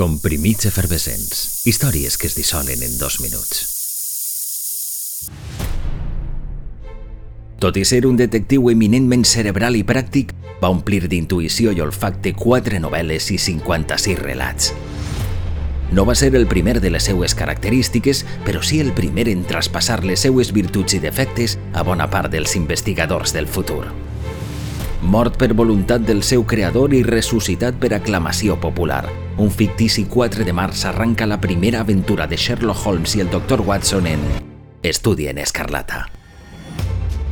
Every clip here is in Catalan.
Comprimits efervescents. Històries que es dissolen en dos minuts. Tot i ser un detectiu eminentment cerebral i pràctic, va omplir d'intuïció i olfacte quatre novel·les i 56 relats. No va ser el primer de les seues característiques, però sí el primer en traspassar les seues virtuts i defectes a bona part dels investigadors del futur. Mort per voluntat del seu creador i ressuscitat per aclamació popular, un fictici 4 de març arranca la primera aventura de Sherlock Holmes i el Dr. Watson en Estudi en Escarlata.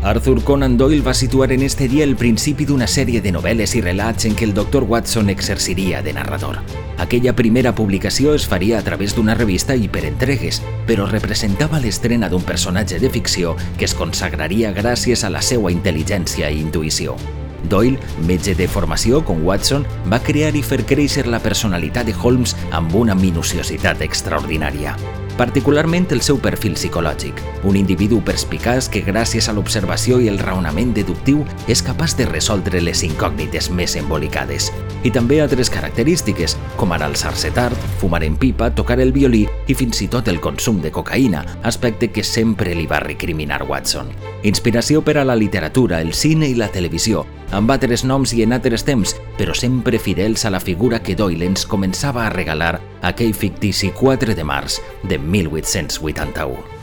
Arthur Conan Doyle va situar en este dia el principi d'una sèrie de novel·les i relats en què el Dr. Watson exerciria de narrador. Aquella primera publicació es faria a través d'una revista i per entregues, però representava l'estrena d'un personatge de ficció que es consagraria gràcies a la seva intel·ligència i intuïció. Doyle, metge de formació com Watson, va crear i fer créixer la personalitat de Holmes amb una minuciositat extraordinària particularment el seu perfil psicològic, un individu perspicaç que gràcies a l'observació i el raonament deductiu és capaç de resoldre les incògnites més embolicades. I també altres característiques, com ara alçar-se tard, fumar en pipa, tocar el violí i fins i tot el consum de cocaïna, aspecte que sempre li va recriminar Watson. Inspiració per a la literatura, el cine i la televisió, amb altres noms i en altres temps, però sempre fidels a la figura que Doyle ens començava a regalar aquell fictici 4 de març de 1881.